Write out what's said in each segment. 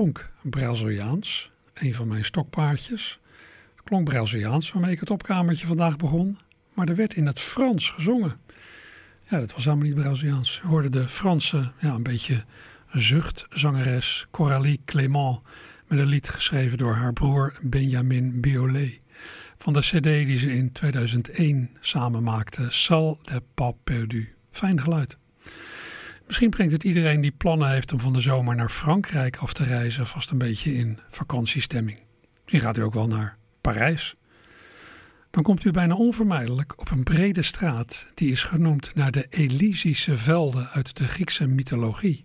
Klonk Braziliaans. Een van mijn stokpaardjes. Het klonk Braziliaans waarmee ik het opkamertje vandaag begon. Maar er werd in het Frans gezongen. Ja, dat was helemaal niet Braziliaans. We hoorden de Franse, ja, een beetje zuchtzangeres Coralie Clément. Met een lied geschreven door haar broer Benjamin Biolay. Van de cd die ze in 2001 samen maakte, Sal de Pas Perdu. Fijn geluid. Misschien brengt het iedereen die plannen heeft om van de zomer naar Frankrijk af te reizen vast een beetje in vakantiestemming. Misschien gaat u ook wel naar Parijs. Dan komt u bijna onvermijdelijk op een brede straat die is genoemd naar de Elysische velden uit de Griekse mythologie.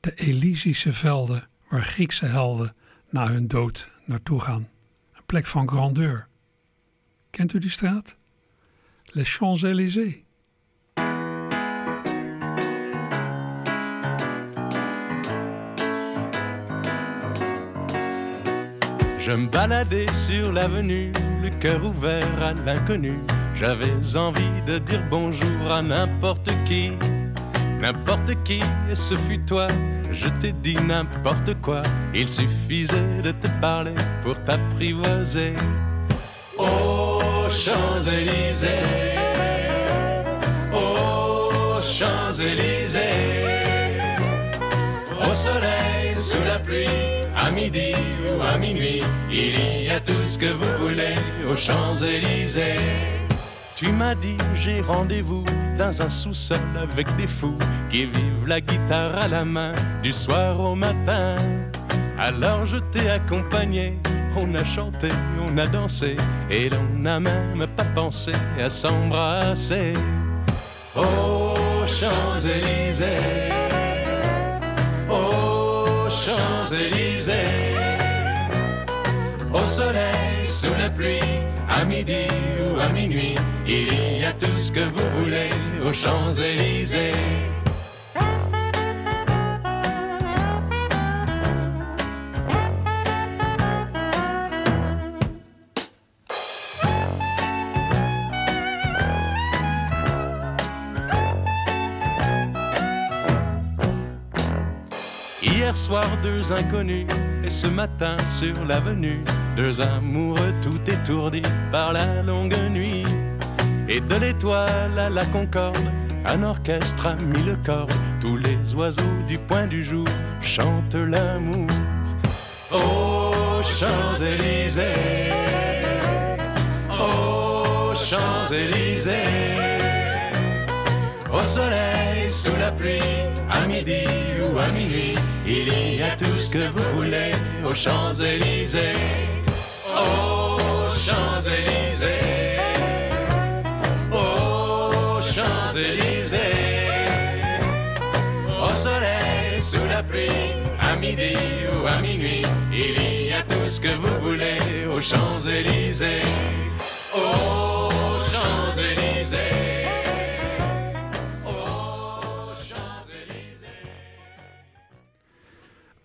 De Elysische velden waar Griekse helden na hun dood naartoe gaan. Een plek van grandeur. Kent u die straat? Les Champs-Élysées. Je me baladais sur l'avenue, le cœur ouvert à l'inconnu. J'avais envie de dire bonjour à n'importe qui, n'importe qui, et ce fut toi. Je t'ai dit n'importe quoi, il suffisait de te parler pour t'apprivoiser. Aux Champs-Élysées, aux Champs-Élysées, au soleil, sous la pluie midi ou à minuit, il y a tout ce que vous voulez aux Champs-Élysées. Tu m'as dit j'ai rendez-vous dans un sous-sol avec des fous qui vivent la guitare à la main du soir au matin. Alors je t'ai accompagné, on a chanté, on a dansé et l'on n'a même pas pensé à s'embrasser. Aux Champs-Élysées. Champs-Élysées. Au soleil, sous la pluie, à midi ou à minuit, il y a tout ce que vous voulez aux Champs-Élysées. Deux inconnus. Et ce matin sur l'avenue deux amoureux tout étourdis par la longue nuit. Et de l'étoile à la concorde un orchestre a mis le corps. Tous les oiseaux du point du jour chantent l'amour. Aux Champs-Élysées aux Champs-Élysées au soleil sous la pluie à midi ou à minuit il y a tout ce que vous voulez aux Champs-Élysées. Aux Champs-Élysées. Aux Champs-Élysées. Au soleil, sous la pluie, à midi ou à minuit, il y a tout ce que vous voulez aux Champs-Élysées. Aux Champs-Élysées.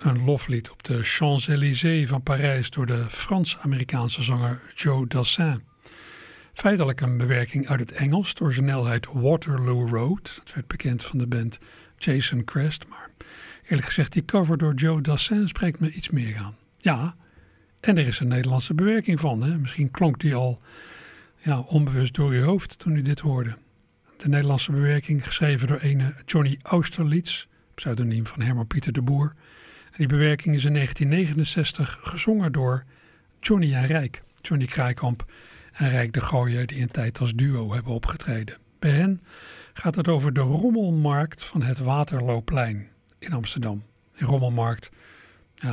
Een loflied op de Champs-Élysées van Parijs door de Frans-Amerikaanse zanger Joe Dassin. Feitelijk een bewerking uit het Engels door snelheid Waterloo Road. Dat werd bekend van de band Jason Crest. Maar eerlijk gezegd, die cover door Joe Dassin spreekt me iets meer aan. Ja, en er is een Nederlandse bewerking van. Hè? Misschien klonk die al ja, onbewust door uw hoofd toen u dit hoorde. De Nederlandse bewerking, geschreven door ene Johnny Austerlitz, pseudoniem van Herman Pieter de Boer die bewerking is in 1969 gezongen door Johnny en Rijk. Johnny Kraaikamp en Rijk de Gooier die een tijd als duo hebben opgetreden. Bij hen gaat het over de rommelmarkt van het Waterloopplein in Amsterdam. Een rommelmarkt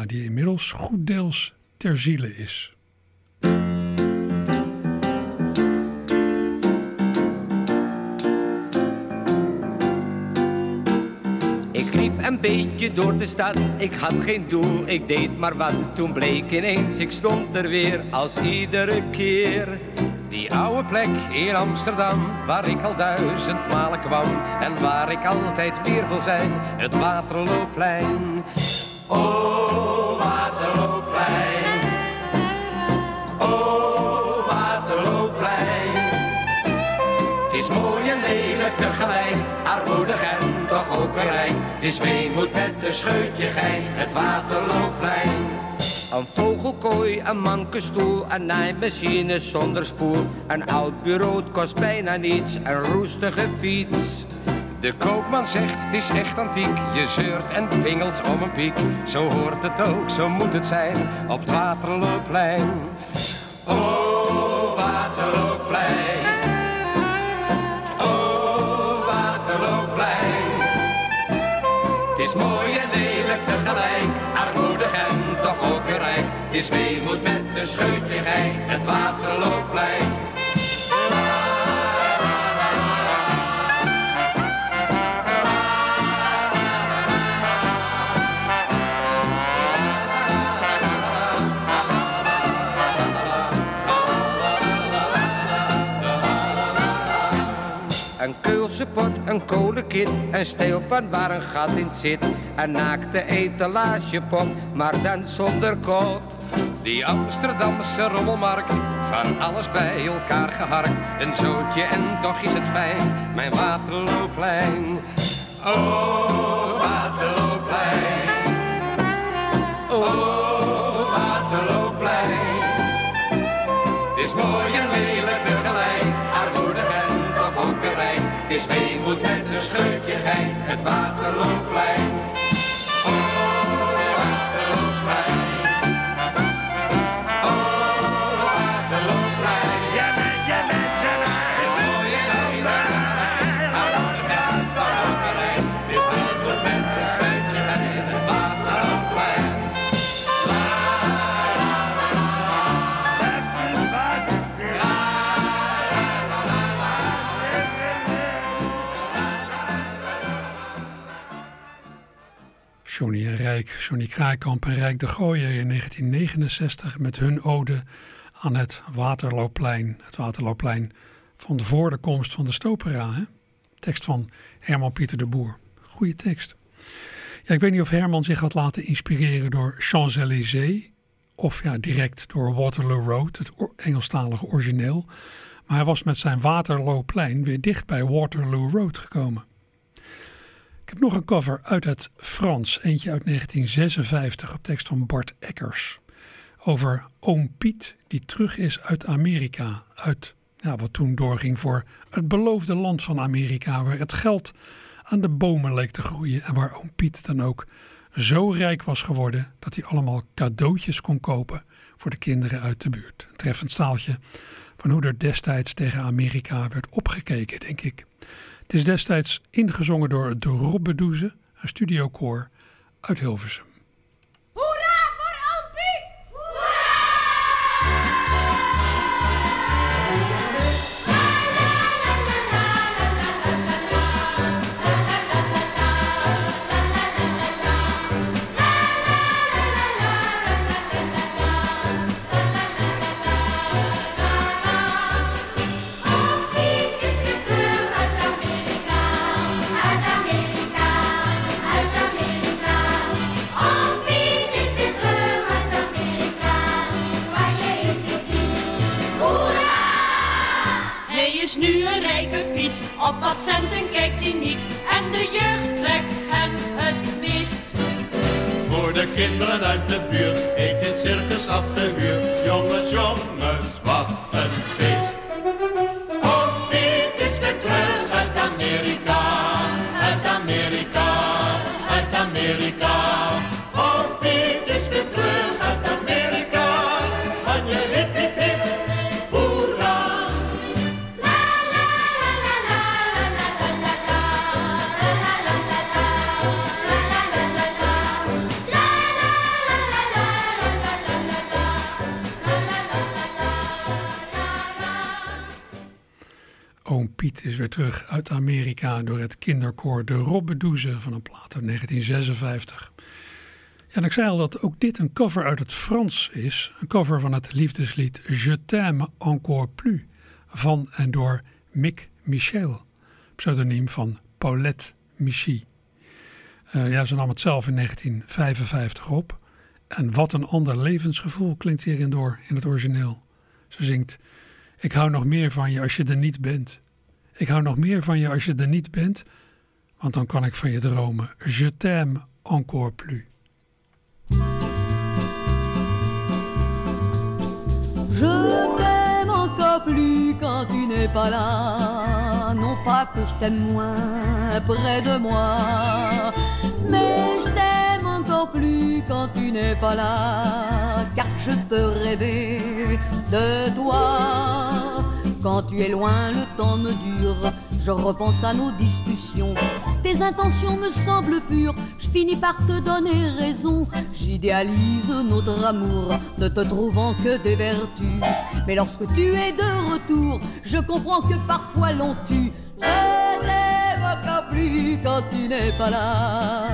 die inmiddels goed deels ter ziele is. Een beetje door de stad. Ik had geen doel, ik deed maar wat. Toen bleek ineens, ik stond er weer als iedere keer. Die oude plek in Amsterdam, waar ik al duizend malen kwam. En waar ik altijd weer wil zijn, het Waterloopplein. Oh, is weemoed met een scheutje gein, het Waterloopplein. Een vogelkooi, een mankenstoel, een naaimachine zonder spoel. Een oud bureau kost bijna niets, een roestige fiets. De koopman zegt, het is echt antiek. Je zeurt en pingelt om een piek. Zo hoort het ook, zo moet het zijn, op het Waterloopplein. Oh, is moet met een scheutje gij, het waterloopplein. Een keulse pot, een kolenkit, een steelpan waar een gat in zit. Een naakte etalagepop, maar dan zonder kop. Die Amsterdamse rommelmarkt, van alles bij elkaar geharkt. Een zootje en toch is het fijn, mijn Waterlooplein. Oh, Waterlooplein. Oh, Waterlooplein. Het is mooi en lelijk tegelijk, armoedig en toch ook weer rijk. Het is weemoed met een scheutje gein, het Waterlooplein. Johnny Kraaikamp en Rijk de Gooier in 1969 met hun ode aan het Waterloopplein. Het Waterloopplein van de voor de komst van de Stopera. Hè? Tekst van Herman Pieter de Boer. Goeie tekst. Ja, ik weet niet of Herman zich had laten inspireren door Champs-Élysées of ja, direct door Waterloo Road, het Engelstalige origineel. Maar hij was met zijn Waterlooplein weer dicht bij Waterloo Road gekomen. Ik heb nog een cover uit het Frans, eentje uit 1956 op tekst van Bart Eckers. Over oom Piet die terug is uit Amerika, uit ja, wat toen doorging voor het beloofde land van Amerika, waar het geld aan de bomen leek te groeien en waar oom Piet dan ook zo rijk was geworden dat hij allemaal cadeautjes kon kopen voor de kinderen uit de buurt. Een treffend staaltje van hoe er destijds tegen Amerika werd opgekeken, denk ik. Het is destijds ingezongen door de Robbedoeze, een studiokoor uit Hilversum. Op wat centen kijkt hij niet. Door het kinderkoor De Robbedoeze van een plaat uit 1956. Ja, en ik zei al dat ook dit een cover uit het Frans is. Een cover van het liefdeslied Je t'aime encore plus van en door Mick Michel, pseudoniem van Paulette Michy. Eh, ja, ze nam het zelf in 1955 op. En wat een ander levensgevoel klinkt hierin door in het origineel. Ze zingt: Ik hou nog meer van je als je er niet bent. Ik hou nog meer van je als je er niet bent, want dan kan ik van je dromen. Je t'aime encore plus. Je t'aime encore plus quand tu n'es pas là. Non pas que je t'aime moins près de moi, mais je t'aime encore plus quand tu n'es pas là. Car je peux rêver de toi. Quand tu es loin, le temps me dure. Je repense à nos discussions. Tes intentions me semblent pures. Je finis par te donner raison. J'idéalise notre amour, ne te trouvant que des vertus. Mais lorsque tu es de retour, je comprends que parfois l'on tue. Encore plus quand tu n'es pas là.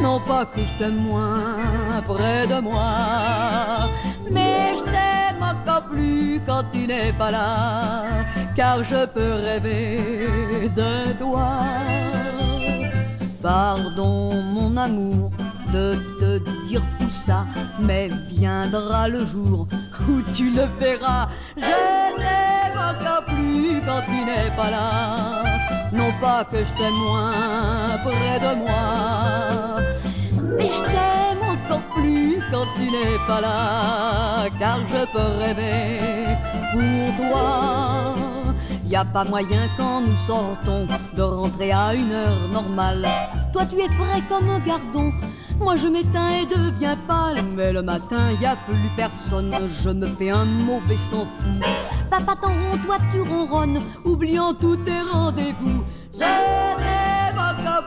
Non pas que je t'aime moins près de moi, mais je t'aime encore plus quand tu n'es pas là, car je peux rêver de toi. Pardon mon amour de te dire tout ça, mais viendra le jour où tu le verras. Je t'aime encore plus quand tu n'es pas là. Non pas que je t'aime moins près de moi, mais je t'aime encore plus quand tu n'es pas là, car je peux rêver pour toi. Y a pas moyen quand nous sortons de rentrer à une heure normale. Toi tu es frais comme un gardon, moi je m'éteins et deviens pâle. Mais le matin y a plus personne, je me fais un mauvais sang fou. Papa t'en rond, toi tu ronronnes, oubliant tous tes rendez-vous. Je t'aime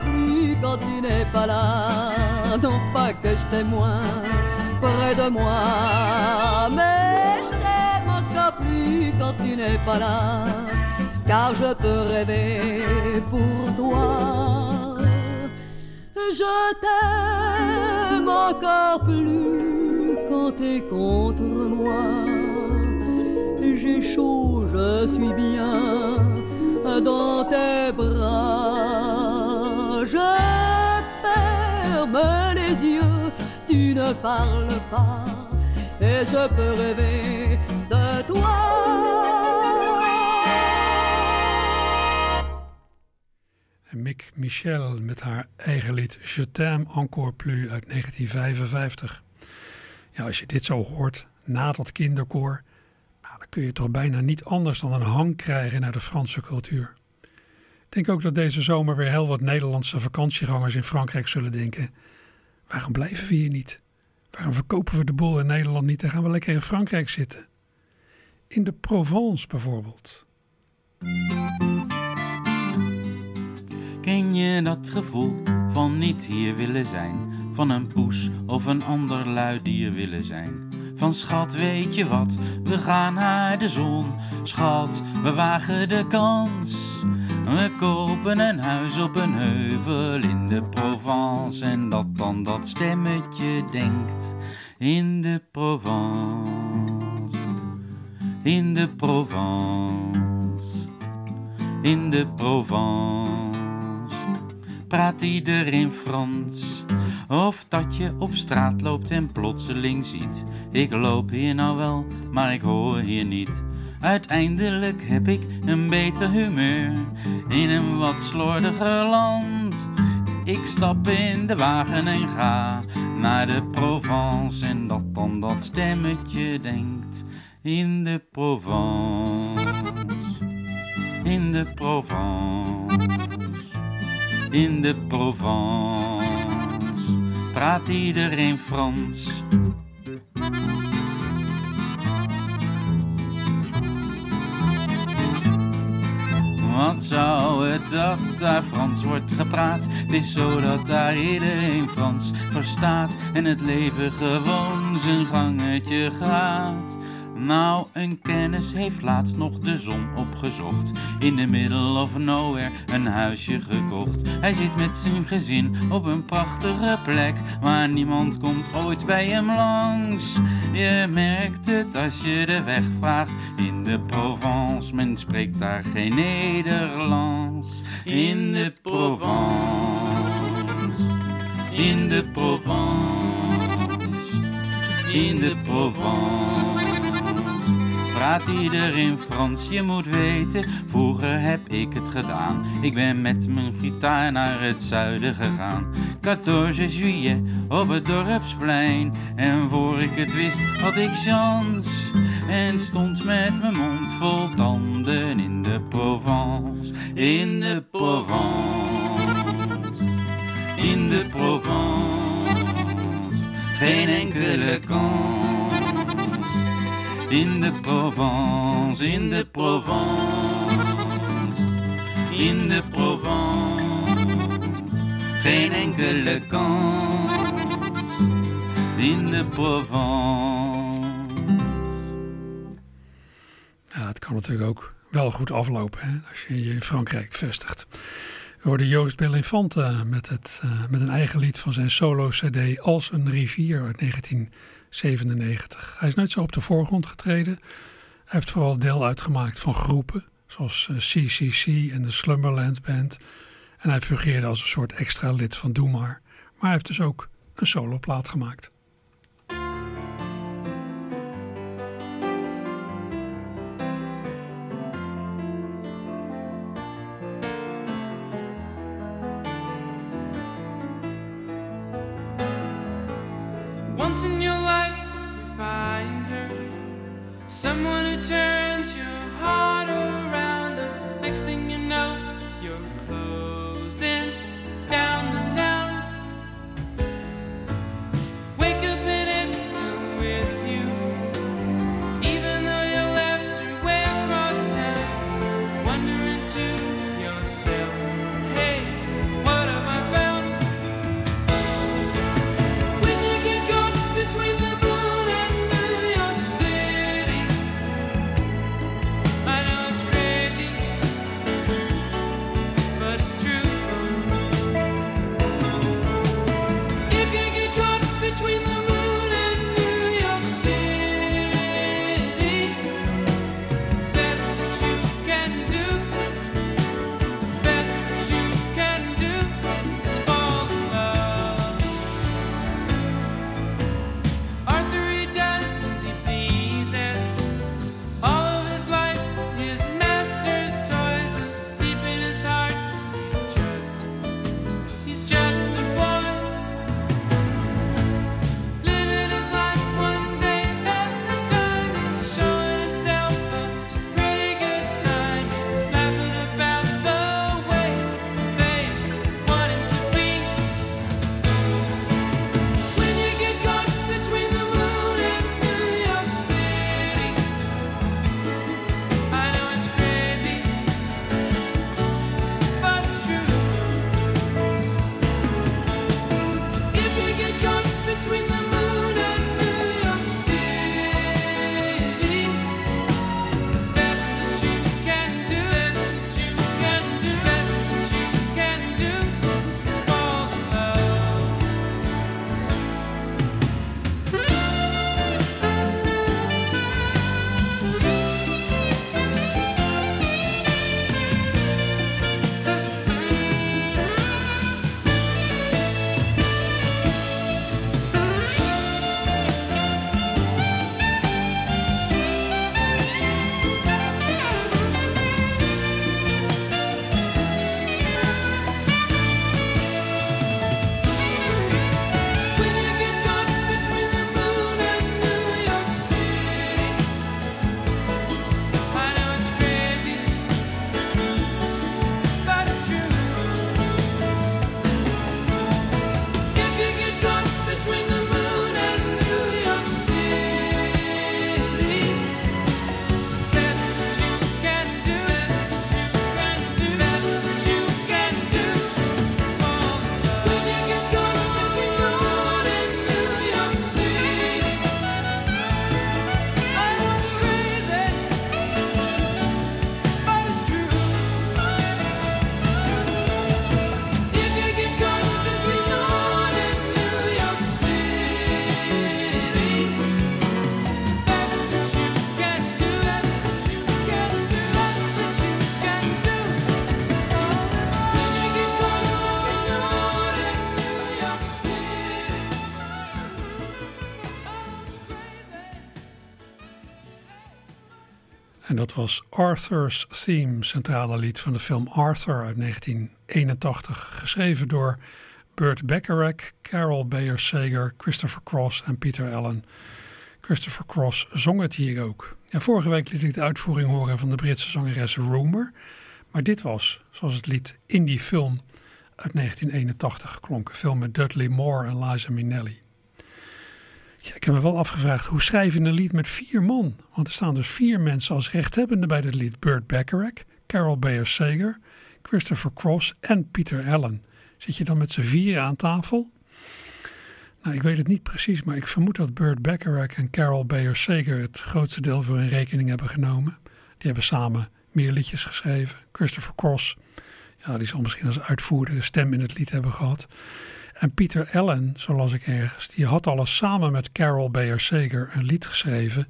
plus quand tu n'es pas là. Non pas que je t'aime moins près de moi, mais je t'aime encore plus quand tu n'es pas là. Car je peux rêver pour toi. Je t'aime encore plus quand t'es contre moi. J'ai chaud, je suis bien dans tes bras. Je ferme les yeux, tu ne parles pas, et je peux rêver de toi. Mick Michel met haar eigen lied Je t'aime encore plus uit 1955. Ja, als je dit zo hoort, na dat kinderkoor, nou, dan kun je toch bijna niet anders dan een hang krijgen naar de Franse cultuur. Ik denk ook dat deze zomer weer heel wat Nederlandse vakantiegangers in Frankrijk zullen denken: waarom blijven we hier niet? Waarom verkopen we de boel in Nederland niet en gaan we lekker in Frankrijk zitten? In de Provence bijvoorbeeld. Ken je dat gevoel van niet hier willen zijn? Van een poes of een ander lui dier willen zijn? Van schat, weet je wat, we gaan naar de zon. Schat, we wagen de kans. We kopen een huis op een heuvel in de Provence. En dat dan dat stemmetje denkt in de Provence. In de Provence. In de Provence praat iedereen Frans. Of dat je op straat loopt en plotseling ziet: Ik loop hier nou wel, maar ik hoor hier niet. Uiteindelijk heb ik een beter humeur in een wat slordiger land. Ik stap in de wagen en ga naar de Provence. En dat dan dat stemmetje denkt in de Provence. In de Provence in de Provence praat iedereen Frans. Wat zou het dat daar Frans wordt gepraat? Het is zo dat daar iedereen Frans verstaat en het leven gewoon zijn gangetje gaat. Nou, een kennis heeft laatst nog de zon opgezocht. In the middle of nowhere een huisje gekocht. Hij zit met zijn gezin op een prachtige plek. Maar niemand komt ooit bij hem langs. Je merkt het als je de weg vraagt. In de Provence, men spreekt daar geen Nederlands. In de Provence. In de Provence. In de Provence praat iedereen Frans. Je moet weten, vroeger heb ik het gedaan. Ik ben met mijn gitaar naar het zuiden gegaan. 14 juillet op het dorpsplein. En voor ik het wist had ik chance. En stond met mijn mond vol tanden in de Provence. In de Provence. In de Provence. Geen enkele kans. In de Provence, in de Provence, in de Provence, geen enkele kans. In de Provence. Ja, het kan natuurlijk ook wel goed aflopen hè, als je je in Frankrijk vestigt. We hoorden Joost Bill Infante met, eh, met een eigen lied van zijn solo-cd Als een rivier uit 1997. Hij is nooit zo op de voorgrond getreden. Hij heeft vooral deel uitgemaakt van groepen, zoals CCC en de Slumberland Band. En hij fungeerde als een soort extra lid van Doe Maar. Maar hij heeft dus ook een soloplaat gemaakt. Once in find her. Someone who turns your heart was Arthur's Theme, centrale lied van de film Arthur uit 1981. Geschreven door Burt Bacharach, Carol Bayer Sager, Christopher Cross en Peter Allen. Christopher Cross zong het hier ook. Vorige week liet ik de uitvoering horen van de Britse zangeres Rumor. Maar dit was, zoals het lied in die film uit 1981 geklonken. Een film met Dudley Moore en Liza Minnelli. Ik heb me wel afgevraagd, hoe schrijf je een lied met vier man? Want er staan dus vier mensen als rechthebbende bij dit lied. Burt Bacharach, Carol Bayer Sager, Christopher Cross en Peter Allen. Zit je dan met z'n vieren aan tafel? Nou, ik weet het niet precies, maar ik vermoed dat Burt Bacharach en Carol Bayer Sager het grootste deel voor hun rekening hebben genomen. Die hebben samen meer liedjes geschreven. Christopher Cross, Ja, die zal misschien als uitvoerder een stem in het lied hebben gehad. En Peter Allen, zo las ik ergens, die had alles samen met Carol Bayer Sager een lied geschreven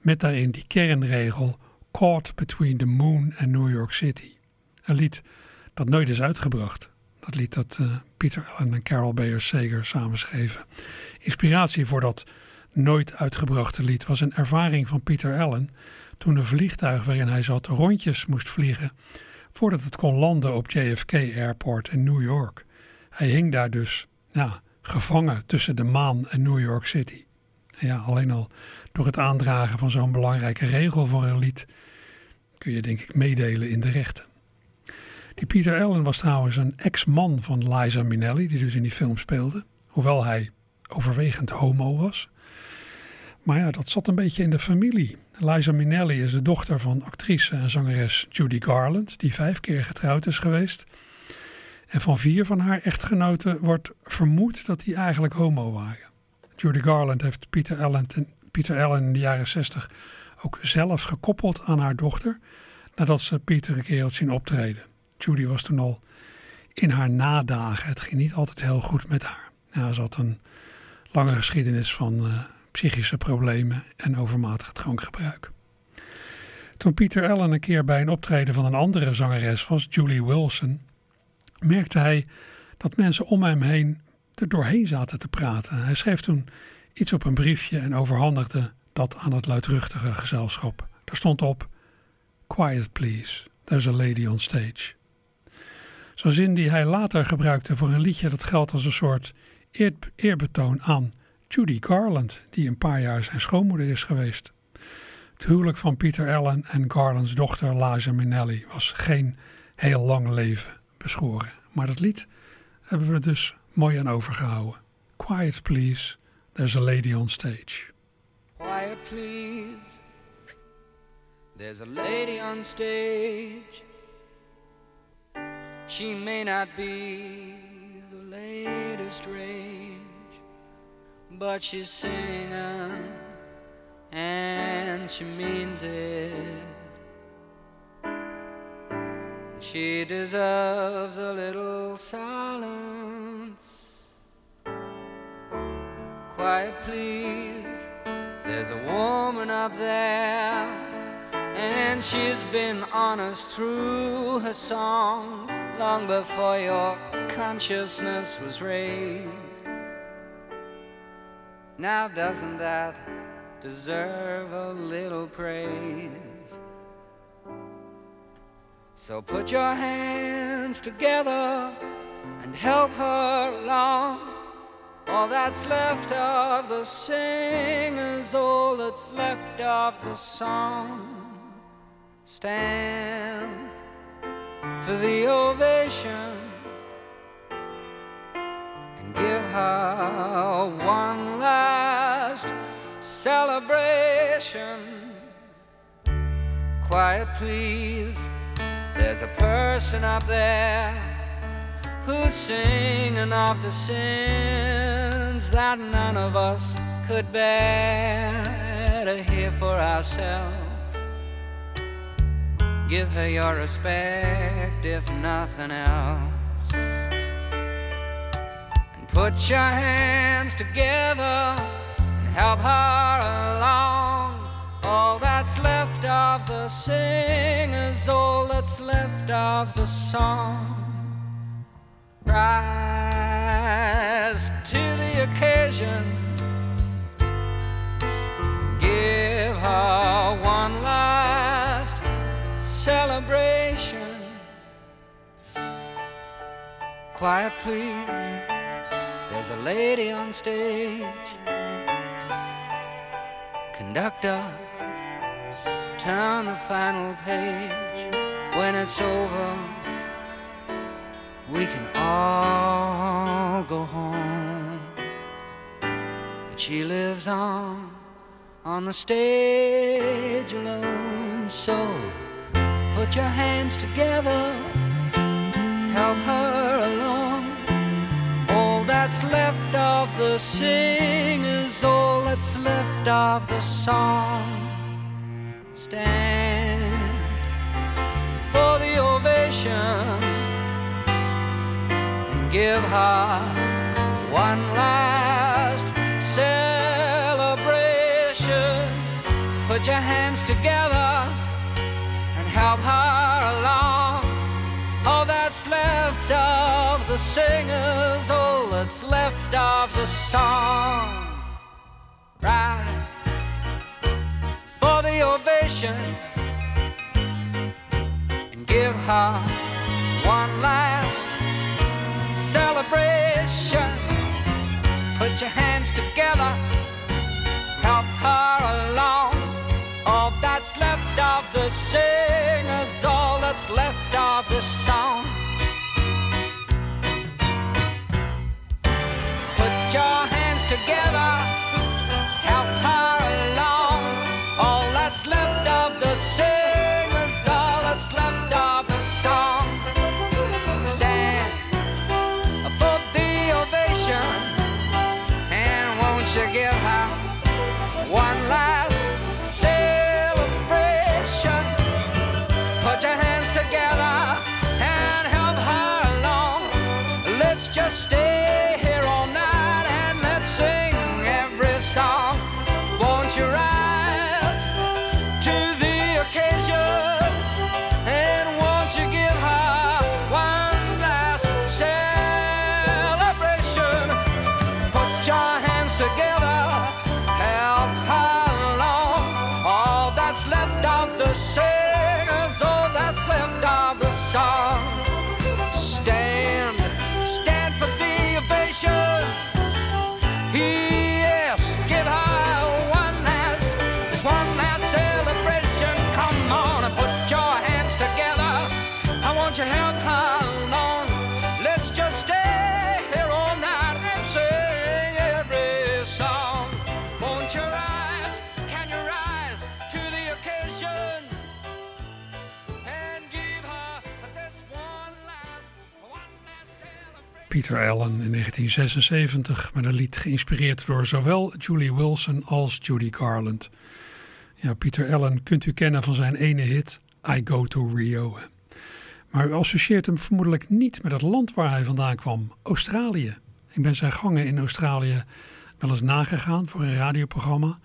met daarin die kernregel Caught Between the Moon and New York City. Een lied dat nooit is uitgebracht. Dat lied dat eh, Peter Allen en Carol Bayer Sager samenschreven. Inspiratie voor dat nooit uitgebrachte lied was een ervaring van Peter Allen toen een vliegtuig waarin hij zat rondjes moest vliegen voordat het kon landen op JFK Airport in New York. Hij hing daar dus ja, gevangen tussen de maan en New York City. Ja, alleen al door het aandragen van zo'n belangrijke regel voor een lied kun je denk ik meedelen in de rechten. Die Peter Allen was trouwens een ex-man van Liza Minnelli, die dus in die film speelde. Hoewel hij overwegend homo was. Maar ja, dat zat een beetje in de familie. Liza Minnelli is de dochter van actrice en zangeres Judy Garland, die vijf keer getrouwd is geweest. En van vier van haar echtgenoten wordt vermoed dat die eigenlijk homo waren. Judy Garland heeft Peter Allen, Peter Allen in de jaren 60 ook zelf gekoppeld aan haar dochter, nadat ze Peter een keer had zien optreden. Judy was toen al in haar nadagen. Het ging niet altijd heel goed met haar. Ze had een lange geschiedenis van uh, psychische problemen en overmatig drankgebruik. Toen Peter Allen een keer bij een optreden van een andere zangeres was, Julie Wilson, merkte hij dat mensen om hem heen er doorheen zaten te praten. Hij schreef toen iets op een briefje en overhandigde dat aan het luidruchtige gezelschap. Daar stond op: Quiet please, there's a lady on stage. Zo'n zin die hij later gebruikte voor een liedje dat geldt als een soort eer, eerbetoon aan Judy Garland, die een paar jaar zijn schoonmoeder is geweest. Het huwelijk van Peter Allen en Garlands dochter Liza Minnelli was geen heel lang leven beschoren. Maar dat lied hebben we dus mooi aan overgehouden. Quiet please, there's a lady on stage. Quiet please, there's a lady on stage. She may not be the latest range, but she's singing and she means it. She deserves a little silence. Quiet, please. There's a woman up there, and she's been honest through her songs long before your consciousness was raised. Now, doesn't that deserve a little praise? So put your hands together and help her along. All that's left of the singers, all that's left of the song. Stand for the ovation and give her one last celebration. Quiet, please. A person up there who's singing of the sins that none of us could bear to hear for ourselves. Give her your respect, if nothing else. And put your hands together and help her along. All left of the singers, all that's left of the song. Rise to the occasion. Give her one last celebration. Quiet, please. There's a lady on stage. Conductor, turn the final page. When it's over, we can all go home. But she lives on, on the stage alone. So put your hands together, help her along. All that's left of the singers, all that's left of the song. Stand for the ovation and give her one last celebration. Put your hands together and help her along. All that's left of the singers, all that's left of the song. Ovation and give her one last celebration. Put your hands together, help her along. All that's left of the singers, all that's left of the song. Put your hands together, the singers, all that's left of the song. Stand, stand for the ovation. Peter Allen in 1976 met een lied geïnspireerd door zowel Julie Wilson als Judy Garland. Ja, Peter Allen kunt u kennen van zijn ene hit I Go to Rio. Maar u associeert hem vermoedelijk niet met het land waar hij vandaan kwam, Australië. Ik ben zijn gangen in Australië wel eens nagegaan voor een radioprogramma.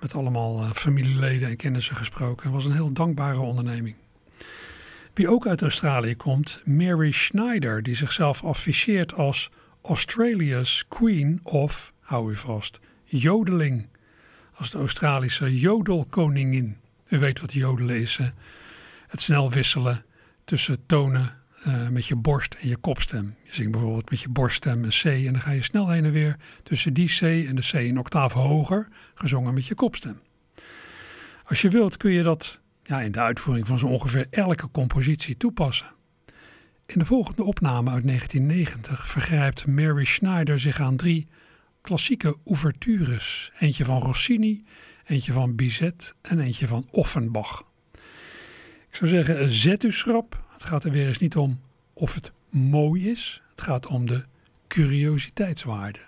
Met allemaal eh, familieleden en kennissen gesproken. Het was een heel dankbare onderneming. Wie ook uit Australië komt, Mary Schneider, die zichzelf afficheert als Australia's Queen of, hou u vast, jodeling. Als de Australische jodelkoningin. U weet wat jodelen is, hè? Het snel wisselen tussen tonen eh, met je borst en je kopstem. Je zingt bijvoorbeeld met je borststem een C en dan ga je snel heen en weer tussen die C en de C een octaaf hoger, gezongen met je kopstem. Als je wilt kun je dat ja, in de uitvoering van zo ongeveer elke compositie toepassen. In de volgende opname uit 1990 vergrijpt Mary Schneider zich aan drie klassieke ouvertures. Eentje van Rossini, eentje van Bizet en eentje van Offenbach. Ik zou zeggen, zet u schrap. Het gaat er weer eens niet om of het mooi is. Het gaat om de curiositeitswaarde.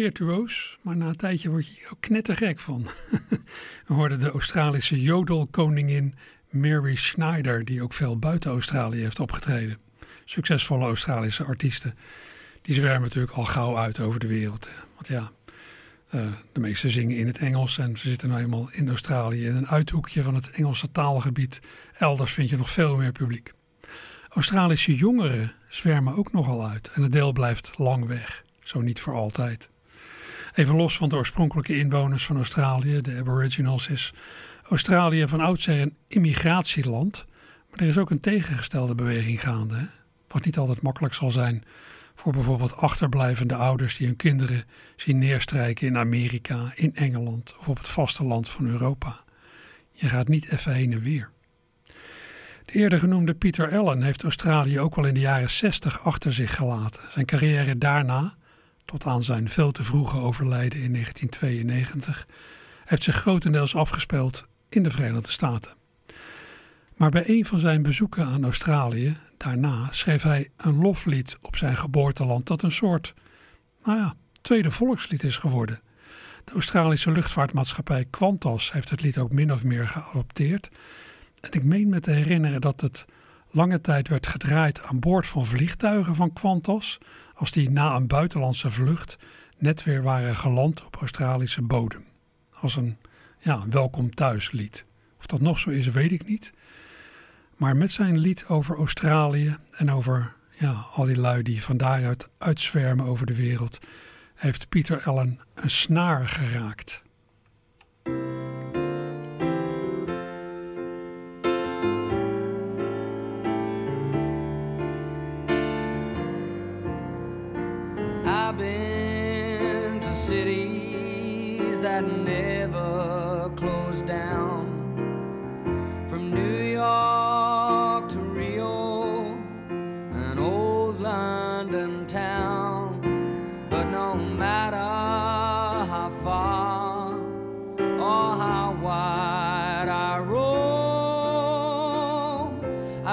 Virtuoos, maar na een tijdje word je hier ook knettergek van. We hoorden de Australische jodelkoningin Mary Schneider, die ook veel buiten Australië heeft opgetreden. Succesvolle Australische artiesten. Die zwermen natuurlijk al gauw uit over de wereld. Want ja, eh, de meesten zingen in het Engels en ze zitten nou eenmaal in Australië in een uithoekje van het Engelse taalgebied. Elders vind je nog veel meer publiek. Australische jongeren zwermen ook nogal uit en het deel blijft lang weg. Zo niet voor altijd. Even los van de oorspronkelijke inwoners van Australië, de Aboriginals, is Australië van oudsher een immigratieland. Maar er is ook een tegengestelde beweging gaande. Hè? Wat niet altijd makkelijk zal zijn voor bijvoorbeeld achterblijvende ouders die hun kinderen zien neerstrijken in Amerika, in Engeland of op het vasteland van Europa. Je gaat niet even heen en weer. De eerder genoemde Peter Allen heeft Australië ook al in de jaren 60 achter zich gelaten. Zijn carrière daarna, tot aan zijn veel te vroege overlijden in 1992, heeft zich grotendeels afgespeeld in de Verenigde Staten. Maar bij een van zijn bezoeken aan Australië, daarna, schreef hij een loflied op zijn geboorteland dat een soort, nou ja, tweede volkslied is geworden. De Australische luchtvaartmaatschappij Qantas heeft het lied ook min of meer geadopteerd. En ik meen me te herinneren dat het lange tijd werd gedraaid aan boord van vliegtuigen van Qantas, als die na een buitenlandse vlucht net weer waren geland op Australische bodem. Als een ja, welkom thuis lied. Of dat nog zo is, weet ik niet. Maar met zijn lied over Australië en over ja, al die lui die van daaruit uitzwermen over de wereld, heeft Pieter Allen een snaar geraakt.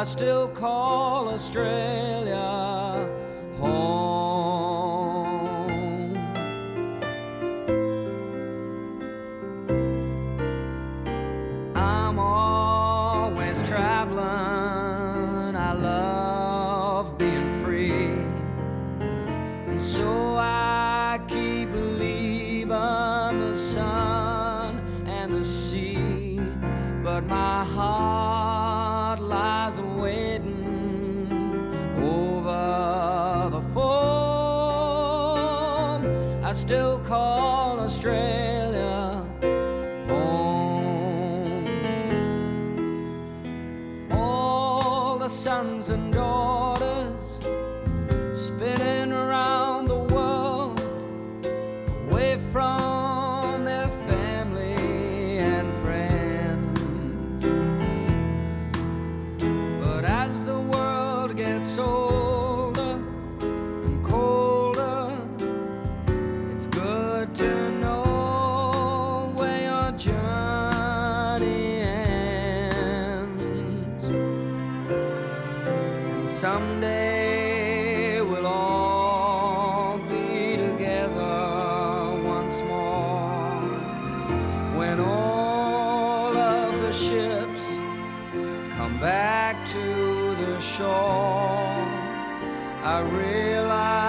Still call Australia someday we'll all be together once more when all of the ships come back to the shore. I realize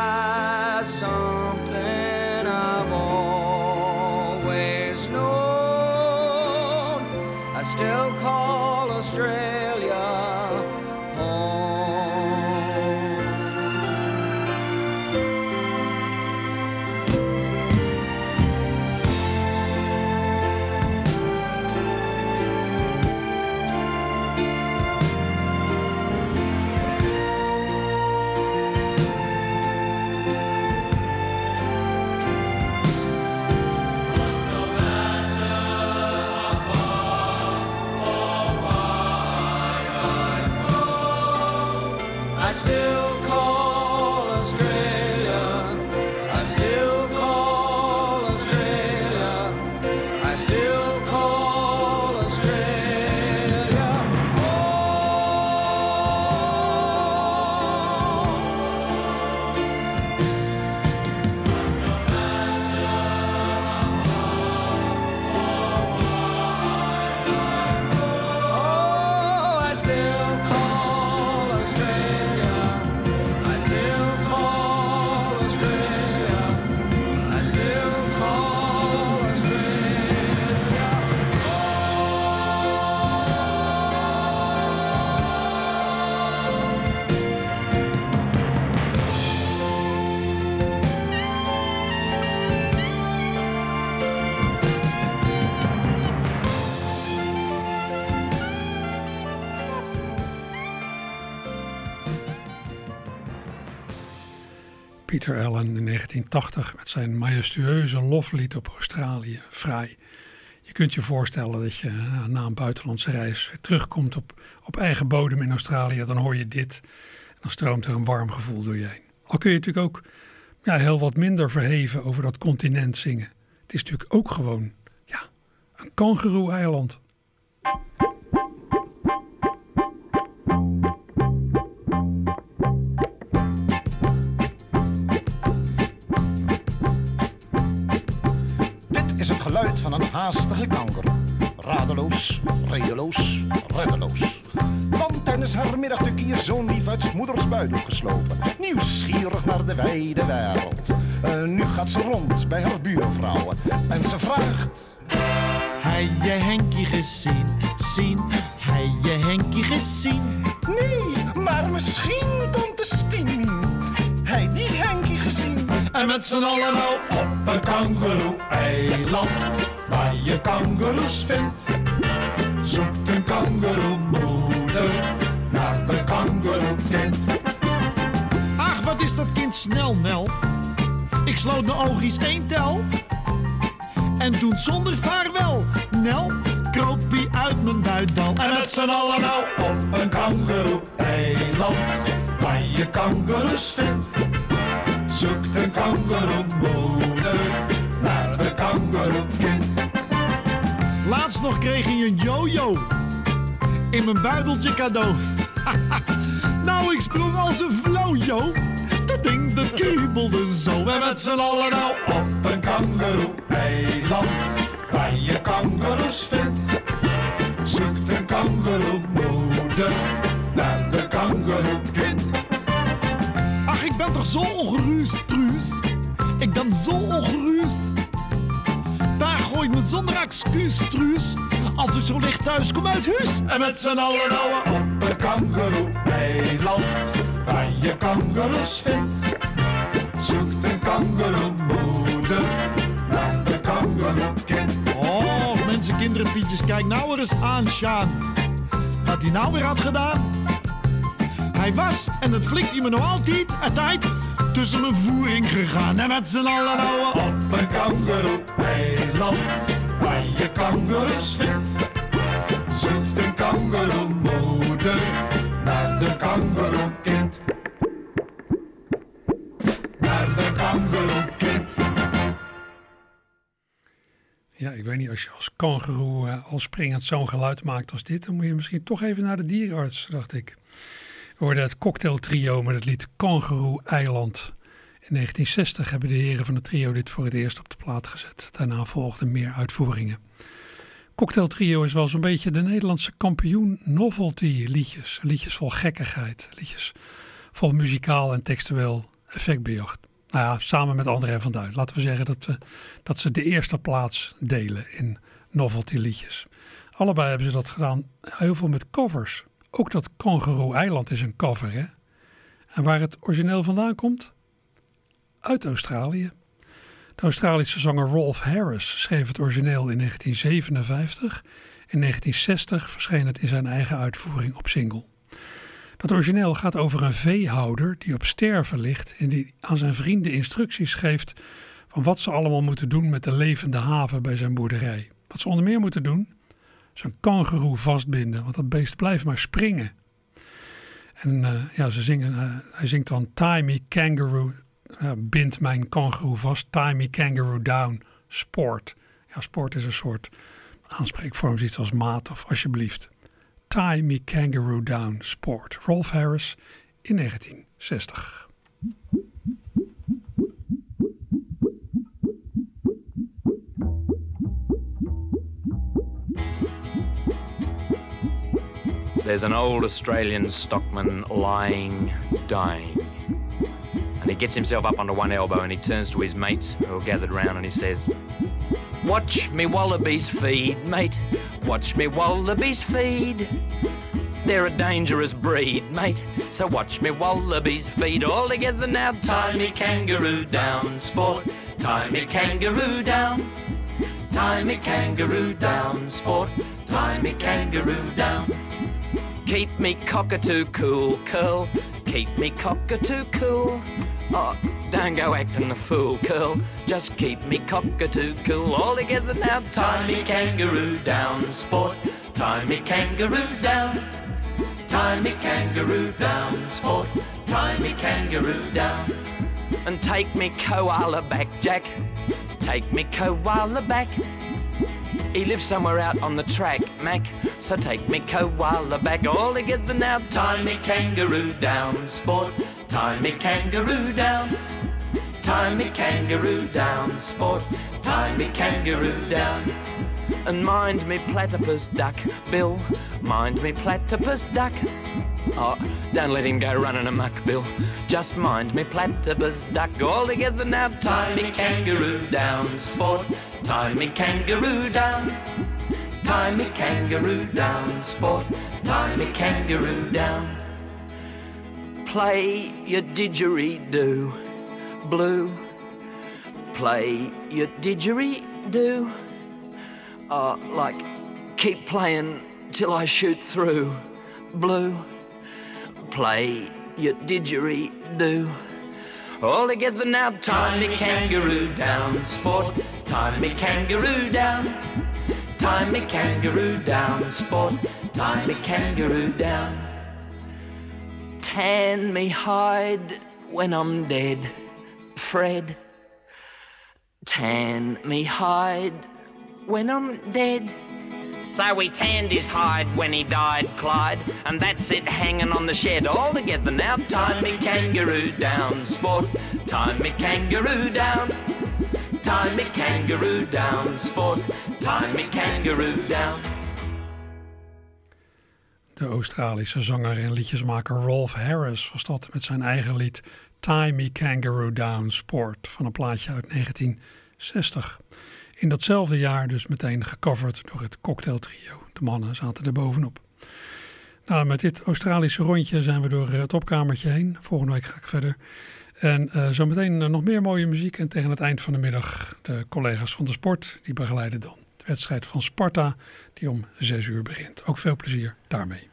Allen in 1980 met zijn majestueuze loflied op Australië, Fraai. Je kunt je voorstellen dat je na een buitenlandse reis weer terugkomt op, op eigen bodem in Australië. Dan hoor je dit en dan stroomt er een warm gevoel door je heen. Al kun je natuurlijk ook ja, heel wat minder verheven over dat continent zingen. Het is natuurlijk ook gewoon ja, een kangeroe-eiland. Haastige kanker. Radeloos, redeloos, reddeloos. Want tijdens haar middagtuk hier zo'n lief uit moeders buidel geslopen. Nieuwsgierig naar de wijde wereld. Eh, nu gaat ze rond bij haar buurvrouwen. En ze vraagt... Hij je Henkie gezien, zien, hij je Henkie gezien. Nee, maar misschien tante Stien. En met z'n allen nou op een kangeroe-eiland, waar je kangeroes vindt. Zoekt een kangeroemoeder naar de kangeroekind. Ach, wat is dat kind snel, Nel. Ik sloot mijn oogjes één tel. En toen zonder vaarwel, Nel, kroop hij uit mijn buitdal. En met z'n allen nou op een kangeroe-eiland, waar je kangeroes vindt. Zoekt een kangeroemoeder naar de kangeroekind. Laatst nog kreeg hij een jojo in mijn buideltje cadeau. nou, ik sprong als een flojo. Dat ding dat kriebelde zo. En met z'n allen nou op een kangeroe-eiland, waar je kangeroes vindt. Zoekt een kangeroemoeder toch zo ongerust, Truus. Ik ben zo ongerust. Daar gooit me zonder excuus, Truus. als ik zo licht thuis kom uit huis. En met z'n allen ouwe op een kangeroe-eiland. Waar je kangeroes vindt. Zoekt een kangeroemoeder naar de kangeroekind. Oh, mensen, kinderen, pietjes, kijk nou er eens aan, Sjaan. Wat hij nou weer had gedaan. Hij was, en dat flikt hij me nog altijd, een tijd tussen mijn voering gegaan. En met z'n allen ouwe op een kangeroe-eiland. Waar je kangeroes vindt. Zoekt een kangeroemoeder naar de kangeroekind. Naar de kangeroekind. Ja, ik weet niet, als je als kangeroe eh, al springend zo'n geluid maakt als dit, dan moet je misschien toch even naar de dierenarts, dacht ik. Hoorden het cocktailtrio met het lied Kangeroe Eiland. In 1960 hebben de heren van het trio dit voor het eerst op de plaat gezet. Daarna volgden meer uitvoeringen. Cocktail Trio is wel zo'n beetje de Nederlandse kampioen novelty liedjes. Liedjes vol gekkigheid, liedjes vol muzikaal en textueel effectbejacht. Nou ja, samen met André van Duin. Laten we zeggen dat, we, dat ze de eerste plaats delen in novelty liedjes. Allebei hebben ze dat gedaan, heel veel met covers. Ook dat Kangaroo Eiland is een cover, hè? En waar het origineel vandaan komt? Uit Australië. De Australische zanger Rolf Harris schreef het origineel in 1957. In 1960 verscheen het in zijn eigen uitvoering op single. Dat origineel gaat over een veehouder die op sterven ligt en die aan zijn vrienden instructies geeft van wat ze allemaal moeten doen met de levende haven bij zijn boerderij. Wat ze onder meer moeten doen, zijn kangeroe vastbinden, want dat beest blijft maar springen. En eh, ja, ze zingen, eh, hij zingt dan Tie me kangaroo, uh, bind mijn kangeroe vast, tie me kangaroo down, sport. Ja, sport is een soort aanspreekvorm, zoiets als maat of alsjeblieft. Tie me kangaroo down, sport. Rolf Harris in 1960. There's an old Australian stockman lying, dying. And he gets himself up onto one elbow and he turns to his mates who are gathered round and he says, Watch me wallabies feed, mate. Watch me wallabies feed. They're a dangerous breed, mate. So watch me wallabies feed all together now. Tie me kangaroo down, sport. Tie me kangaroo down. Tie me kangaroo down, sport. Tie me kangaroo down. Keep me cockatoo cool, curl. Keep me cockatoo cool. Oh, don't go acting a fool, curl. Just keep me cockatoo cool. All together now. Tie me kangaroo down, sport. Tie me kangaroo down. Tie me kangaroo down, sport. Tie me kangaroo down. And take me koala back, Jack. Take me koala back. He lives somewhere out on the track, Mac. So take me koala back all together now. Tie me kangaroo down, sport. Tie me kangaroo down. Tie me kangaroo down, sport. Tie me kangaroo down. And mind me platypus duck, Bill. Mind me platypus duck. Oh, don't let him go running amok, Bill. Just mind me platypus duck all together now. Tie me kangaroo down, sport. Tie me kangaroo down. Tie me kangaroo down, sport. Tie me kangaroo down. Play your didgeridoo, blue. Play your didgeridoo. Uh, like, keep playing till I shoot through, blue. Play your didgeridoo. All together now, tie me kangaroo down, sport. Tie me kangaroo down. Tie me kangaroo down, sport. Tie me kangaroo down. Tan me hide when I'm dead, Fred. Tan me hide when I'm dead. So we tanned his hide when he died, Clyde, and that's it hanging on the shed all together now. Tie me kangaroo down, sport. Tie me kangaroo down. Tie me kangaroo down, sport. Tie me kangaroo down. De Australische zanger en liedjesmaker Rolf Harris was dat met zijn eigen lied Tie Me Kangaroo Down Sport van een plaatje uit 1960. In datzelfde jaar dus meteen gecoverd door het cocktailtrio. De mannen zaten er bovenop. Nou, met dit Australische rondje zijn we door het opkamertje heen. Volgende week ga ik verder. En uh, zometeen uh, nog meer mooie muziek. En tegen het eind van de middag de collega's van de sport. Die begeleiden dan de wedstrijd van Sparta. Die om zes uur begint. Ook veel plezier daarmee.